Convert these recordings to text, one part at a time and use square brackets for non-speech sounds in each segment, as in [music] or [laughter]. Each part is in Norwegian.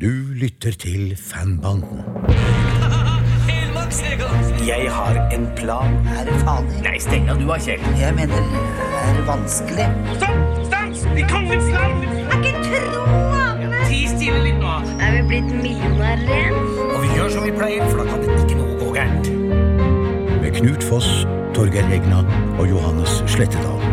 Du lytter til Fanbanden. Jeg har en plan. Er det farlig? Nei, Stella, du har Kjell. Jeg mener, det er vanskelig? Stopp! Stans! I kongens land! Er ikke troende! Ti stille litt nå. Er vi blitt millionærer igjen? Og vi gjør som vi pleier, for da kan det ikke noe gå gærent. Med Knut Foss, Torgeir Egna og Johannes Slettedal.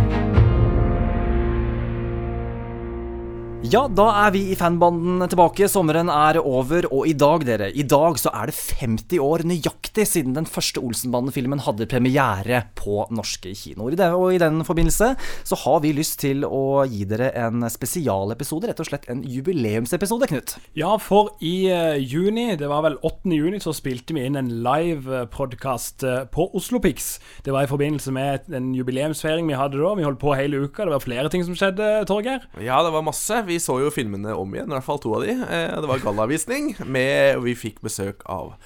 Ja, da er vi i fanbanden tilbake. Sommeren er over, og i dag, dere, i dag så er det 50 år nøyaktig siden den første Olsenbanden-filmen hadde premiere på norske kinoer. I det, og i den forbindelse så har vi lyst til å gi dere en spesialepisode, rett og slett en jubileumsepisode, Knut. Ja, for i eh, juni, det var vel 8. juni, så spilte vi inn en live podkast på Oslopix. Det var i forbindelse med en jubileumsfeiring vi hadde da. Vi holdt på hele uka. Det var flere ting som skjedde, Torgeir. Ja, det var masse. Vi så jo filmene om igjen, i hvert fall to av de. Eh, Det var gallavisning, med, og vi fikk besøk av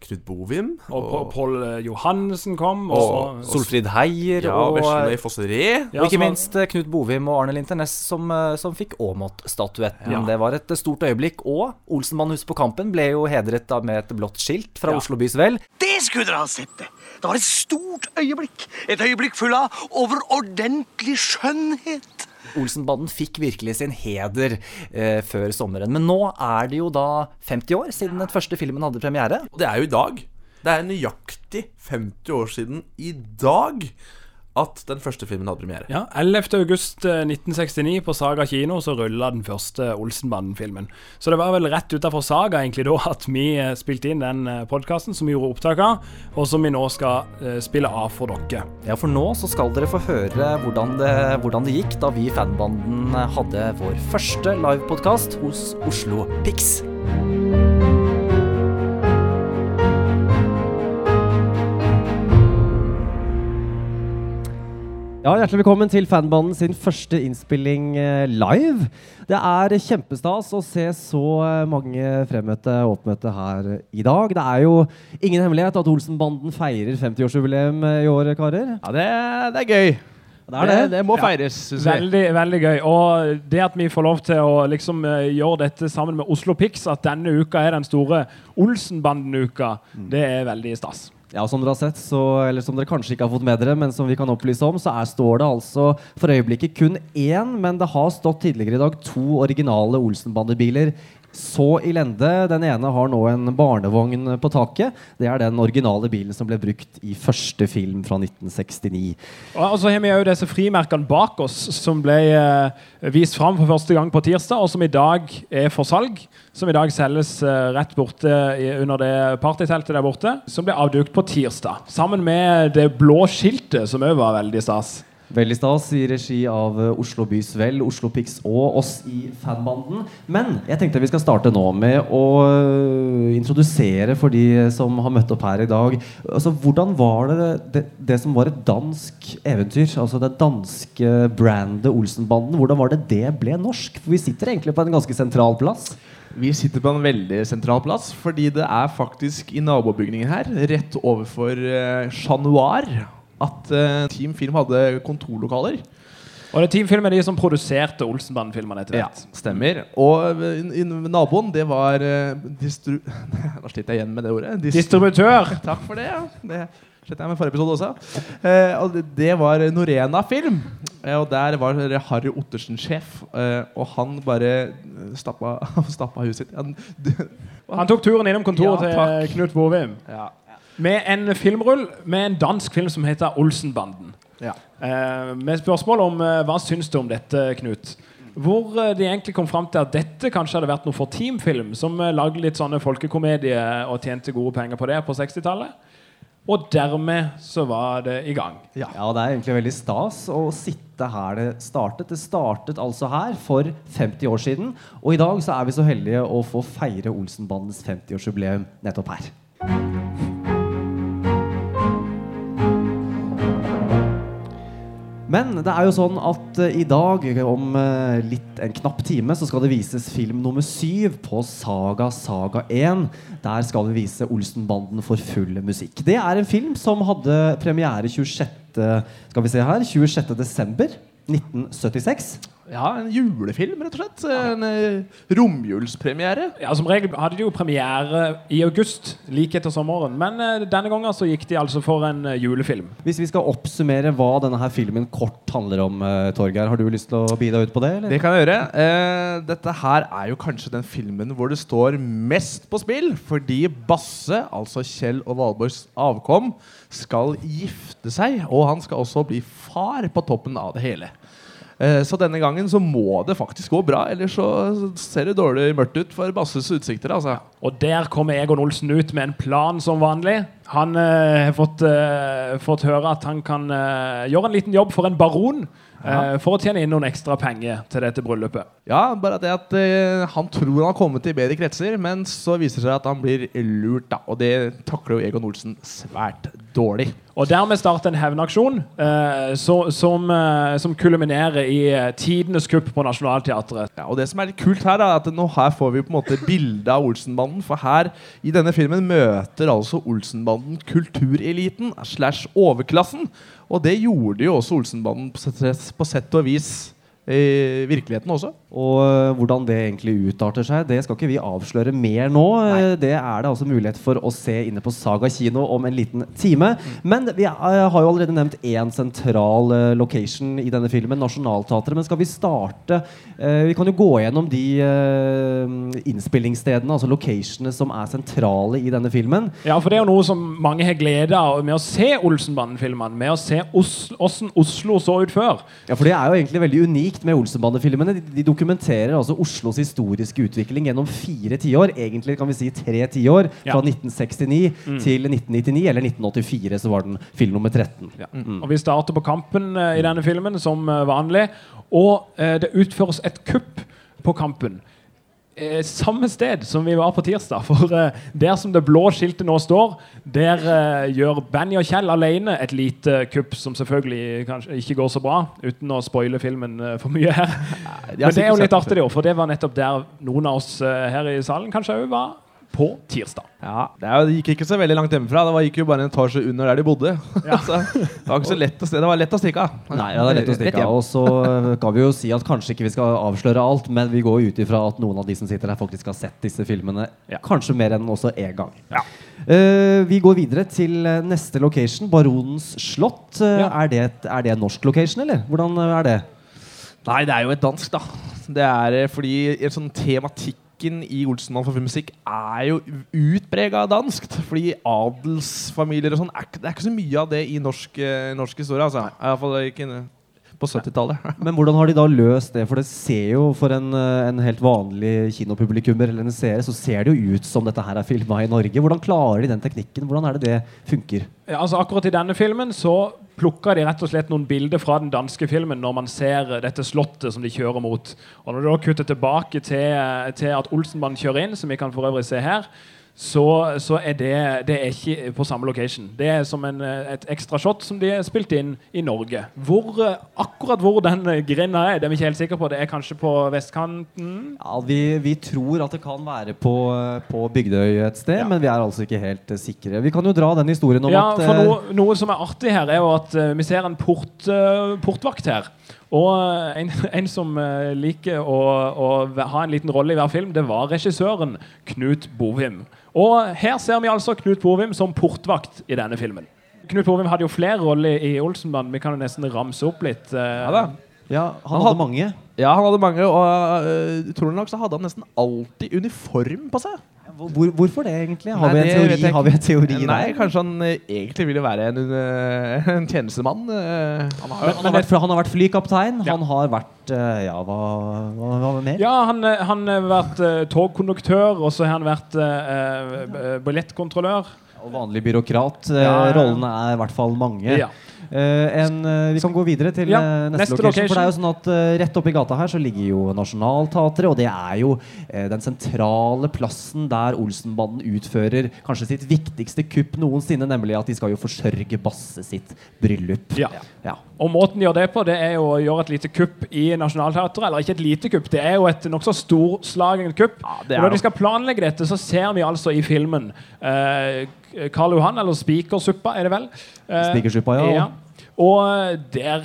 Knut Bovim. Og, og Pål Johannessen kom. Og, Og- Solfrid Heier ja, og, Veslemøy Fosseré. Ja, og ikke minst eh, Knut Bovim og Arne Linternes som, eh, som fikk Aamodt-statuetten. Ja. Det var et stort øyeblikk. Og Olsenmannhuset på Kampen ble jo hedret da med et blått skilt fra Ja. Oslo bys vel. Det skulle dere ha sett det! Det var et stort øyeblikk. Et øyeblikk full av overordentlig skjønnhet. Olsenbanden fikk virkelig sin heder eh, før sommeren. Men nå er det jo da 50 år siden den første filmen hadde premiere. Og det er jo i dag. Det er nøyaktig 50 år siden i dag at den første filmen hadde premiere. Ja, 11. august eh, 1969 på Saga kino så rulla den første Olsenbanden-filmen. Så det var vel rett utafor Saga egentlig da at vi eh, spilte inn den podkasten som vi gjorde opptak av, og som vi nå skal eh, spille av for dere. Ja, for nå så skal dere få høre hvordan det, hvordan det gikk da vi i fanbanden hadde vår første livepodkast hos Oslo Pix. Ja, Hjertelig velkommen til Fanbanden sin første innspilling eh, live. Det er kjempestas å se så eh, mange fremmøtte og oppmøtte her i dag. Det er jo ingen hemmelighet at Olsenbanden feirer 50-årsjubileum i år, karer. Ja, det, det er gøy. Det er det. Det, må feires, Ja. Veldig, veldig gøy. Og det at vi får lov til å liksom eh, gjøre dette sammen med Oslo Pics, at denne uka er den store Olsenbanden-uka, det er veldig stas. Ja, som dere har sett, så, eller som dere kanskje ikke har fått med dere, men som vi kan opplyse om, så er, står det altså for øyeblikket kun én, men det har stått tidligere i dag to originale Olsenbandebiler så i lende. Den ene har nå en barnevogn på taket. Det er den originale bilen som ble brukt i første film fra 1969. Og så har vi òg disse frimerkene bak oss, som ble eh, vist fram for første gang på tirsdag, og som i dag er for salg. Som i dag selges eh, rett borte under det partyteltet der borte, som ble avdukt på tirsdag. Sammen med det blå skiltet, som òg var veldig stas. Veldig stas i regi av eh, Oslo Bys Vel, Oslo Pix og oss i fanbanden. Men jeg tenkte vi skal starte nå med å øh, introdusere for de som har møtt opp her i dag. Altså, Hvordan var det, det det som var et dansk eventyr? Altså det danske brandet Olsenbanden. Hvordan var det det ble norsk? For vi sitter egentlig på en ganske sentral plass. Vi sitter på en veldig sentral plass, fordi det er faktisk i nabobygningen her, rett overfor uh, Chat Noir, at uh, Team Film hadde kontorlokaler. Og det Team Film er de som produserte Olsenband-filmene etter Ja, stemmer. Og eh, naboen, det var uh, distru... [laughs] Nå sliter jeg igjen med det ordet. Distru Distributør. [laughs] Takk for det. ja Det slet jeg med forrige episode også. Eh, og det, det var Norena Film. Eh, og der var Harry Ottersen sjef. eh, og han bare stappa, stappa [laughs] huset sitt. Han, Han tok turen innom kontoret Ja, til. Knut Bovim. ja, Med en filmrull med en dansk film som heter Olsenbanden. ja. Eh, med spørsmål om eh, hva syns du om dette, Knut? Hvor eh, de egentlig kom fram til at dette kanskje hadde vært noe for teamfilm, som eh, lagde litt sånne folkekomedier og tjente gode penger på det på 60-tallet. Og dermed så var det i gang. Ja, det er egentlig veldig stas å sitte her det startet. Det startet altså her for 50 år siden. Og i dag så er vi så heldige å få feire Olsenbandens 50-årsjubileum nettopp her. Men det er jo sånn at eh, i dag, om eh, litt en knapp time, så skal det vises film nummer syv på Saga Saga 1. Der skal vi vise Olsenbanden for full musikk. Det er en film som hadde premiere 26. Skal vi se her, 26. desember 1976. Ja, en julefilm, rett og slett. En eh, romjulspremiere. Ja, Som regel hadde de jo premiere i august, like etter sommeren. Men eh, denne gangen så gikk de altså for en eh, julefilm. Hvis vi skal oppsummere hva denne her filmen kort handler om, eh, Torgeir, har du lyst til å bidra ut på det? Eller? Det kan jeg gjøre. Eh, dette her er jo kanskje den filmen hvor det står mest på spill. Fordi Basse, altså Kjell og Valborgs avkom, skal gifte seg. Og han skal også bli far på toppen av det hele. Eh, Så denne gangen så må det faktisk gå bra, ellers så ser det dårlig mørkt ut for Basses utsikter. altså. Og der kommer Egon Olsen ut med en plan som vanlig. Han eh, har fått, eh, fått høre at han kan gjøre en liten jobb for en baron. Eh, for å tjene inn noen ekstra penger til dette bryllupet. Ja, bare det at eh, han tror han har kommet i bedre kretser, men så viser det seg at han blir lurt, da. Og det takler jo Egon Olsen svært dårlig. Og dermed starter en hevnaksjon eh, som, eh, som kulminerer i tidenes kupp på Nationaltheatret. Ja, og det som er litt kult her, er at nå her får vi på en måte bilde av Olsenbanden. For her i denne filmen møter altså Olsenbanden kultureliten slash overklassen. Og det gjorde jo også Olsenbanden på sett, og vis i virkeligheten også. Og øh, hvordan det egentlig utarter seg, det skal ikke vi avsløre mer nå. Nei. Det er det altså mulighet for å se inne på Saga kino om en liten time. Men vi øh, har jo allerede nevnt én sentral location i denne filmen, Nationaltheatret. Men skal vi starte Vi kan jo gå gjennom de innspillingsstedene, altså locationene, som er sentrale i denne filmen. Ja, for det er jo noe som mange har glede av med å se Olsenbanden-filmene. Med å se Os hvordan Oslo så ut før. Ja, for Det er jo egentlig veldig unikt med Olsenbande-filmene. De, de dokumenterer altså Oslos historiske utvikling gjennom fire tiår. Egentlig kan vi si tre tiår. Ja. Fra 1969 Mm. til 1999, eller 1984 så var den film nummer 13. Mm. Og Vi starter på kampen uh, i denne filmen som uh, vanlig. Og uh, det utføres et kupp på kampen. Eh, samme sted som vi var på tirsdag. For eh, der som det blå skiltet nå står, der eh, gjør Benny og Kjell alene et lite kupp som selvfølgelig kanskje ikke går så bra, uten å spoile filmen eh, for mye her. Men det er jo litt artig, det også, for det var nettopp der noen av oss eh, her i salen kanskje òg var på tirsdag. Ja, det, er, gikk ikke så veldig langt hjemmefra. Det gikk jo bare en etasje under der de bodde. [laughs] så det var ikke så lett å se. Det var lett å stikke av. Nei, ja, det er lett å stikke av. Og så øh, kan vi jo si at kanskje ikke vi skal avsløre alt, men vi går ut ifra at noen av de som sitter her, faktisk har sett disse filmene kanskje mer enn også én gang. Eh, vi går videre til eh, neste location, Baronens slott. Eh, er, det, et- er det en norsk location, eller? Hvordan eh, er det? Nei, det er jo et dansk, da. Det er eh, fordi en sånn tematikken i Olsenmann for filmmusikk er jo utprega danskt. Fordi adelsfamilier og sånn Det er ikke så mye av det i norsk, eh, norsk historie. Altså. I hvert fall ikke på 70-tallet. [laughs] Men hvordan har de da løst det? For det ser jo for en, eh, en helt vanlig kinopublikummer eller en seer, så ser det jo ut som dette her er filma i Norge. Hvordan klarer de den teknikken? Hvordan er det det funker? Ja, altså Akkurat i denne filmen så plukker de rett og slett noen bilder fra den danske filmen når man ser eh, dette slottet som de kjører mot. Og Når de da kutter tilbake til, eh, til at Olsenbanen kjører inn, som vi kan for øvrig se her, så, så er det, det er ikke på samme location. Det er som en, eh, et ekstra shot som de har spilt inn i Norge. Hvor, eh, akkurat hvor den eh, grinda er, det er vi ikke helt sikre på. Det er kanskje på vestkanten. Ja, vi, vi tror at det kan være på, på Bygdøy et sted, men vi er altså ikke helt sikre. Vi kan jo dra den historien om Ja, at for noe, noe som er artig her, er jo at vi ser en port, portvakt her. Og eh, en, [laughs] en som eh, liker å, å ha en liten rolle i hver film, det var regissøren Knut Bovim. Og her ser vi altså Knut Bovim som portvakt i denne filmen. Knut Bovim hadde jo flere roller i Olsenbanden. Vi kan jo nesten ramse opp litt. eh. Ja da. Ja, han hadde mange. Ja, han hadde mange, og uh, utrolig nok så hadde han nesten alltid uniform på seg. Hvor, hvorfor det, egentlig? Har, Nei, vi, en teori, har vi en teori Nei, der? kanskje han øh, egentlig ville være en, øh, en tjenestemann. øh. Han har, han, har vært, han har vært flykaptein. Han har vært eh, Ja, hva, hva, hva mer? Ja, han, eh, han har vært eh, togkonduktør, og så har han vært eh, eh, billettkontrollør. Og vanlig byråkrat. Eh, Ja, ja. Rollene er i hvert fall mange. Ja. Eh, en, eh, vi kan gå videre til Ja, eh, neste, neste location, For det er jo sånn at Rett oppi gata her så ligger jo Nationaltheatret, og det er jo den sentrale plassen der Olsenbanden utfører kanskje sitt viktigste kupp noensinne, nemlig at de skal jo forsørge Basse sitt bryllup. Ja. Ja. Og måten de gjør det på, det er jo å gjøre et lite kupp i Nationaltheatret. Eller ikke et lite kupp, det er jo et nokså storslagent kupp. er og når de skal planlegge dette, så ser vi altså i filmen eh, Karl Johan, eller Spikersuppa, er det vel? Eh, Spikersuppa, ja. Og der,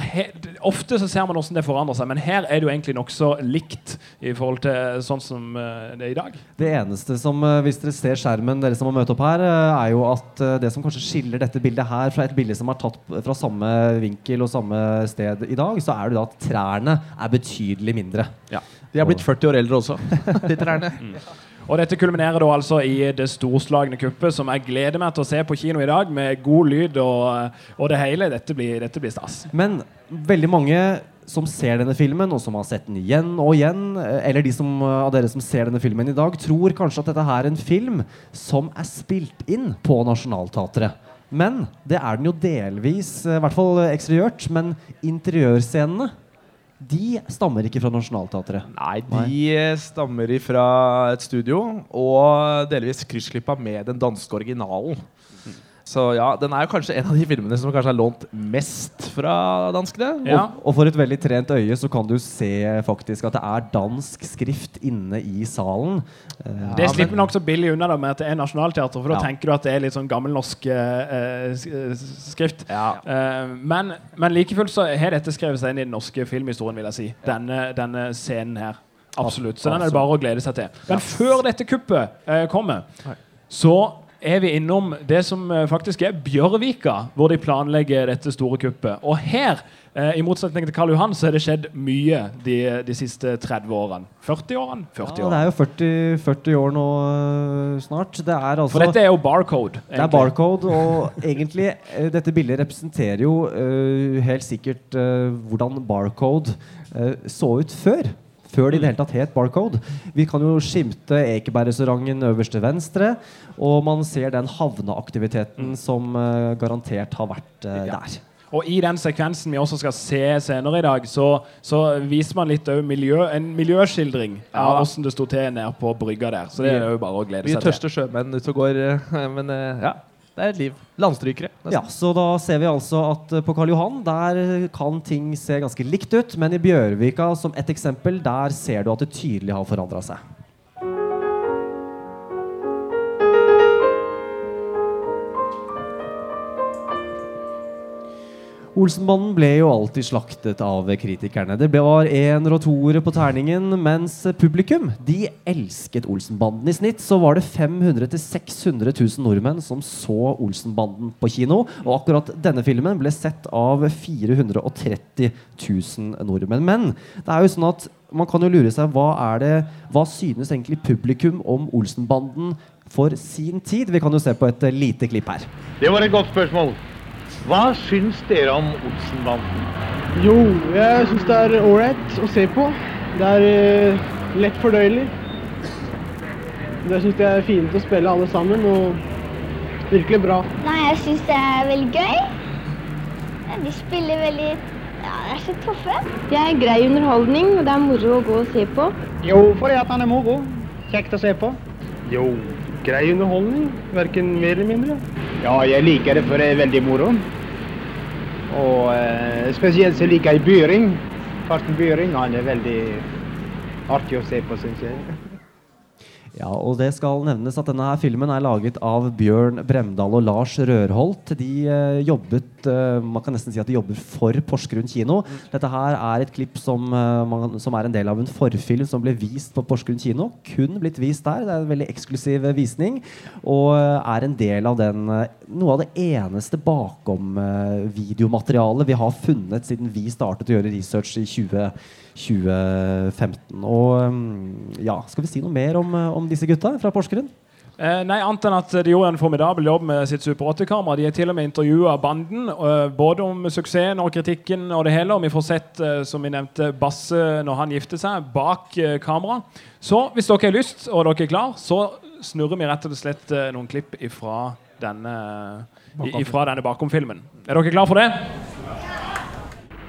ofte så ser man hvordan det forandrer seg, men her er det jo egentlig nokså likt i forhold til sånn som eh, det er i dag. Det eneste som, eh, hvis dere ser skjermen, dere som har møtt opp her, eh, er jo at eh, det som kanskje skiller dette bildet her fra et bilde som er tatt fra samme vinkel og samme sted i dag, så er det da at trærne er betydelig mindre. Ja. De har blitt 40 år eldre også, [laughs] de trærne. Og dette kulminerer da altså i det storslagne kuppet som jeg gleder meg til å se på kino i dag, med god lyd og, og det hele. Dette blir, dette blir stas. Men veldig mange som ser denne filmen, og som har sett den igjen og igjen, eller de som, av dere som ser denne filmen i dag, tror kanskje at dette her er en film som er spilt inn på Nationaltheatret. Men det er den jo delvis, i hvert fall eksteriørt, men interiørscenene de stammer ikke fra Nationaltheatret. Nei, de Nei. stammer fra et studio, og delvis kryssklippa med den danske originalen. Så ja, den er jo kanskje en av de filmene som kanskje er lånt mest fra danskene. Og, og for et veldig trent øye så kan du se faktisk at det er dansk skrift inne i salen. Ja, Det slipper nokså billig unna da, med at det er Nationaltheatret, for da Ja. tenker du at det er litt sånn gammelnorsk eh, eh, eh, skrift. Eh, men, men like fullt så har dette skrevet seg inn i den norske filmhistorien, vil jeg si. Denne, denne scenen her. Absolutt. Så den er det bare å glede seg til. Men før dette kuppet eh, kommer, så er vi innom det som eh, faktisk er Bjørvika, hvor de planlegger dette store kuppet. Og her, eh, i motsetning til Karl Johan, så har det skjedd mye de, de siste 30 årene. 40 årene? 40 Ja, det er jo 40, 40 år nå øh, snart. Det er altså For dette er jo barcode. Det er barcode, og [laughs] egentlig eh, dette bildet representerer jo uh, helt sikkert uh, hvordan barcode uh, så ut før. Før det i det hele tatt het barcode. Vi kan jo skimte Ekebergrestauranten øverst til venstre, og man ser den havneaktiviteten som uh, garantert har vært øh, der. Og i den sekvensen vi også skal se senere i dag, så, så viser man litt miljø, en miljøskildring av hvordan det sto til nede på brygga der. Så det er jo bare å glede seg til. tørste sjømenn ute og går, eh, men ja. Det er et liv. Landstrykere. nesten. Ja, så da ser vi altså at eh, på Karl Johan der kan ting se ganske likt ut, men i Bjørvika som et eksempel, der ser du at det tydelig har forandra seg. Olsenbanden ble jo alltid slaktet av kritikerne. Det var ener og toere på terningen, mens publikum de elsket Olsenbanden. I snitt så var det 500 000-600 000 nordmenn som så Olsenbanden på kino. Og akkurat denne filmen ble sett av 430 000 nordmenn. Men det er jo sånn at man kan jo lure seg hva er det, hva synes egentlig publikum om Olsenbanden for sin tid? Vi kan jo se på et lite klipp her. Det var et godt spørsmål. Hva syns dere om Olsenbanden? Jo, jeg syns det er ålreit å se på. Det er eh, lett fordøyelig. Det syns jeg er fint å spille alle sammen, og virkelig bra. Nei, jeg syns det er veldig gøy. Ja, de spiller veldig Ja, de er så tøffe. Det er grei underholdning, og det er moro å gå og se på. Jo, fordi at han er moro. Kjekt å se på. Jo, grei underholdning. Verken mer eller mindre. Ja, jeg liker det for det er veldig moro. Og eh, spesielt så liker jeg Byring. Karsten Byring, han er veldig artig å se på, syns jeg. Ja, og det skal nevnes at denne her filmen er laget av Bjørn Bremdal og Lars Rørholt. De eh, jobbet eh, Man kan nesten si at de jobber for Porsgrunn kino. Dette her er et klipp som, uh, man, som er en del av en forfilm som ble vist på Porsgrunn kino. Kun blitt vist der. Det er en veldig eksklusiv eh, visning. Og er en del av den noe av det eneste bakom eh, videomaterialet vi har funnet siden vi startet å gjøre research i 20, 2015. Og mm, ja, skal vi si noe mer om, om disse gutta fra Porsgrunn? Eh, nei, annet enn at De gjorde en formidabel jobb med sitt Super 8-kamera. De har til og med intervjua banden, eh, både om suksessen og kritikken. og det hele, og Vi får sett eh, som vi nevnte, Basse når han gifter seg, bak kamera. Så hvis dere har lyst og dere er klar, så snurrer vi rett og slett noen klipp ifra denne, ifra denne bakom-filmen. Er dere klar for det?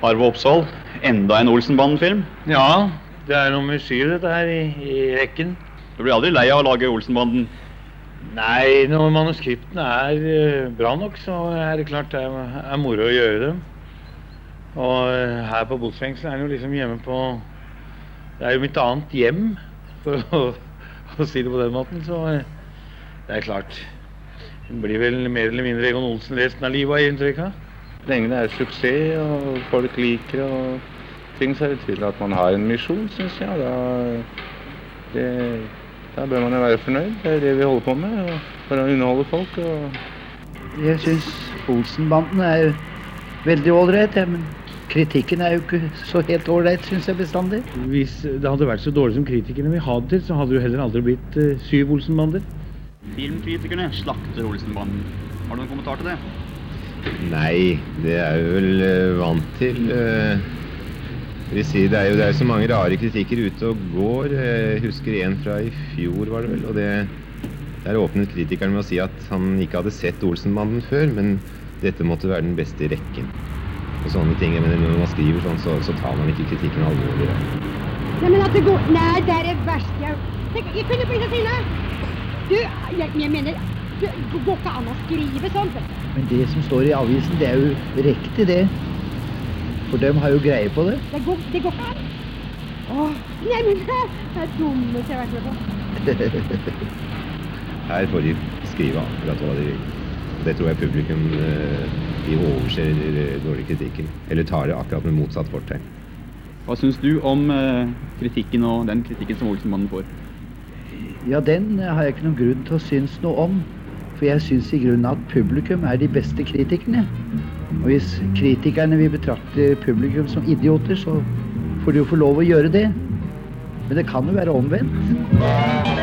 Arve Oppsal, enda en Olsenbanden-film. Ja, det er nummer syv dette her i, i rekken. Du blir aldri lei av å lage Olsenbanden. Nei, når manuskriptene er eh, bra nok, så er det klart det er, moro å gjøre dem. Og eh, her på botsfengselet er det jo liksom hjemme på Det er jo mitt annet hjem, for å, å si det på den måten. Så eh, det er klart. Det blir vel mer eller mindre Egon Olsen resten av livet, har jeg inntrykk av. lenge det er suksess og folk liker og ting, så er det tydelig at man har en misjon, syns jeg. Da, det, da bør man jo være fornøyd. Det er det vi holder på med. og For å underholde folk. og Jeg syns Olsenbanden er veldig ålreit, ja, men kritikken er jo ikke så helt ålreit, syns jeg bestandig. Hvis det hadde vært så dårlig som kritikerne vil ha det til, så hadde det jo heller aldri blitt uh, syv Olsenbander. Filmkritikerne slakter Olsenbanden. Har du noen kommentar til det? Nei, det er vi vel uh, vant til. eh. Vil si, det, er jo, det er så mange rare kritikker ute og går. Jeg husker en fra i fjor, var det vel. og det, Der åpnet kritikeren med å si at han ikke hadde sett Olsenbanden før, men dette måtte være den beste i rekken. Og sånne ting. Men når man skriver sånn, så, så tar man ikke kritikken alvorlig. Nei, men at det går Nei, det er det verste jeg Tenk, Jeg kunne bli så sinna! Du, jeg, jeg mener Det går ikke an å skrive sånn. Men det som står i avisen, det er jo riktig, det. For dem har jo greie på det. Det går, det går ikke an. Åh, nei, men det er dummeste jeg har vært med på. [laughs] Her får de skrive akkurat hva de vil. Det tror jeg publikum eh, de overser den dårlige kritikken. Eller tar det akkurat med motsatt fortegn. Hva syns du om eh, kritikken og den kritikken som Olsenmannen får? Ja, den har jeg ikke noen grunn til å synes noe om. For jeg syns i grunnen at publikum er de beste kritikerne. Og hvis kritikerne vil betrakte publikum som idioter, så får de jo få lov å gjøre det. Men det kan jo være omvendt.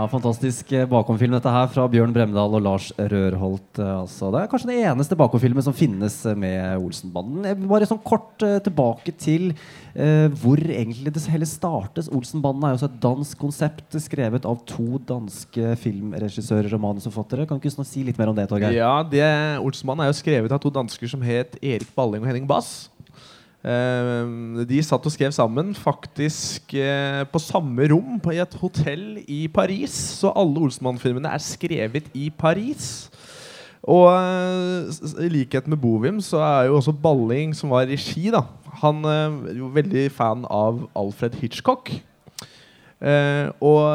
Ja, Fantastisk eh, bakomfilm dette her fra Bjørn Bremdal og Lars Rørholt. eh, Altså. Det er kanskje den eneste bakomfilmen som finnes eh, med Olsenbanden. Bare sånn kort tilbake til eh, hvor egentlig det hele startes. Olsenbanden er jo også et dansk konsept skrevet av to danske filmregissører og manusforfattere. Kan du ikke si litt mer om det, Torgeir? Ja, det, Olsenbanden er jo skrevet av to dansker som het Erik Balling og Henning Bass. Eh, de satt og skrev sammen, faktisk eh, på samme rom på, i et hotell i Paris. Så alle Olsenmann-filmene er skrevet i Paris. Og eh, i likhet med Bovim så er jo også Balling, som var regi, da Han er jo veldig fan av Alfred Hitchcock. Og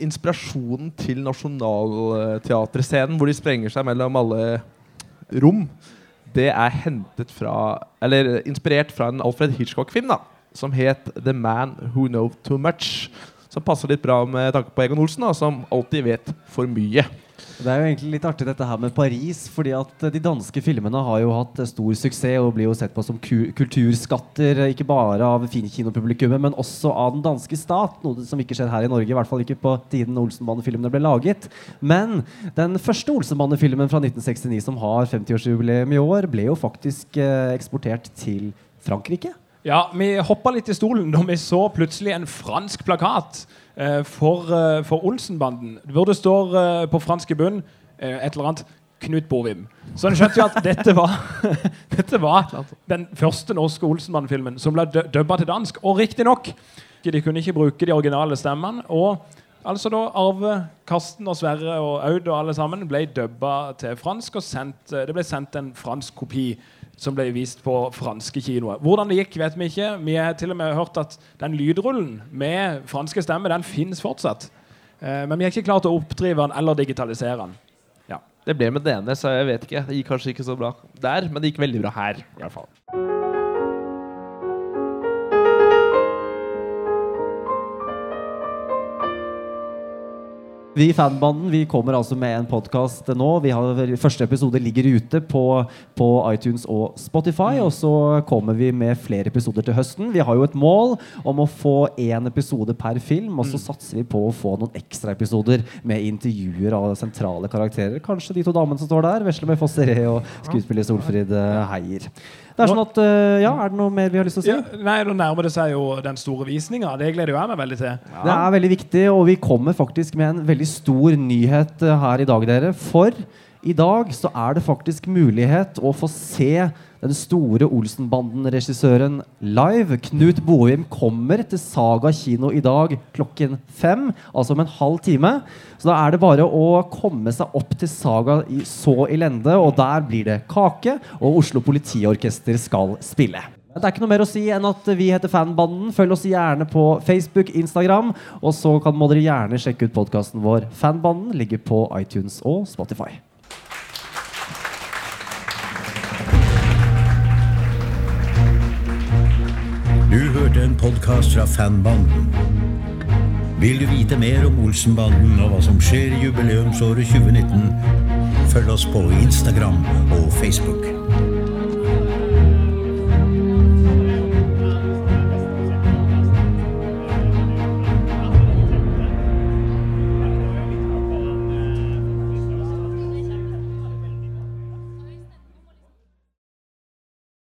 inspirasjonen til Nationaltheatrescenen, hvor de sprenger seg mellom alle rom, det er hentet fra Eller inspirert fra en Alfred Hitchcock-film da som het The Man Who Know Too Much. Som passer litt bra med tanke på Egon Olsen, da, som alltid vet for mye. Det er jo egentlig litt artig dette her med Paris, fordi at eh, de danske filmene har jo hatt eh, stor suksess og blir jo sett på som ku kulturskatter, eh, ikke bare av finkinopublikummet, men også av den danske stat, noe som ikke skjer her i Norge, i hvert fall ikke på tiden Olsenbane-filmene ble laget. Men den første Olsenbane-filmen fra 1969 som har 50-årsjubileum i år, ble jo faktisk eksportert til Frankrike. Ja, vi hoppa litt i stolen da vi så plutselig en fransk plakat for, eh, for Olsenbanden. Hvor det står eh, på fransk i bunn eh, et eller annet Knut Bovim. Så en skjønte jo at dette var, [laughs] dette var den første norske Olsenmann-filmen som ble dubba til dansk. Og riktignok, de kunne ikke bruke de originale stemmene. Og altså da Arve, Karsten og Sverre og Aud og alle sammen ble dubba til fransk, og sendt, eh, det ble sendt en fransk kopi som ble vist på franske kinoer. Hvordan det gikk, vet vi ikke. Vi har til og med hørt at den lydrullen med franske stemmer den finnes fortsatt. Eh, men vi har ikke klart å oppdrive den eller digitalisere den. Ja, Det ble med ene, så jeg vet ikke. Det gikk kanskje ikke så bra der, men det gikk veldig bra her. i hvert fall. Vi i Fanbanden vi kommer altså med en podkast nå. Vi har, første episode ligger ute på, på iTunes og Spotify. Og så kommer vi med flere episoder til høsten. Vi har jo et mål om å få én episode per film. Og så satser vi på å få noen ekstraepisoder med intervjuer av sentrale karakterer. Kanskje de to damene som står der. Vesle med Fossere og skuespiller Solfrid eh, Heier. Det er sånn at, eh, ja, er det noe mer vi har lyst til å si? Ja, nei, Nå nærmer det seg jo den store visninga. Det gleder jeg meg veldig til. Det er veldig viktig, og vi kommer faktisk med en veldig stor nyhet eh, her i dag, dere. For i dag så er det faktisk mulighet å få se den store Olsenbanden-regissøren live. Knut Bohim kommer til Saga kino i dag klokken fem, altså om en halv time. Så da er det bare å komme seg opp til Saga i så i lende, og der blir det kake, og Oslo Politiorkester skal spille. Det er ikke noe mer å si enn at vi heter Fanbanden. Følg oss gjerne på Facebook, Instagram. Og så kan må dere gjerne sjekke ut podkasten vår. Fanbanden ligger på iTunes og Spotify. Hørte en podkast fra Fanbanden. Vil du vite mer om Olsenbanden og hva som skjer i jubileumsåret 2019, følg oss på Instagram og Facebook.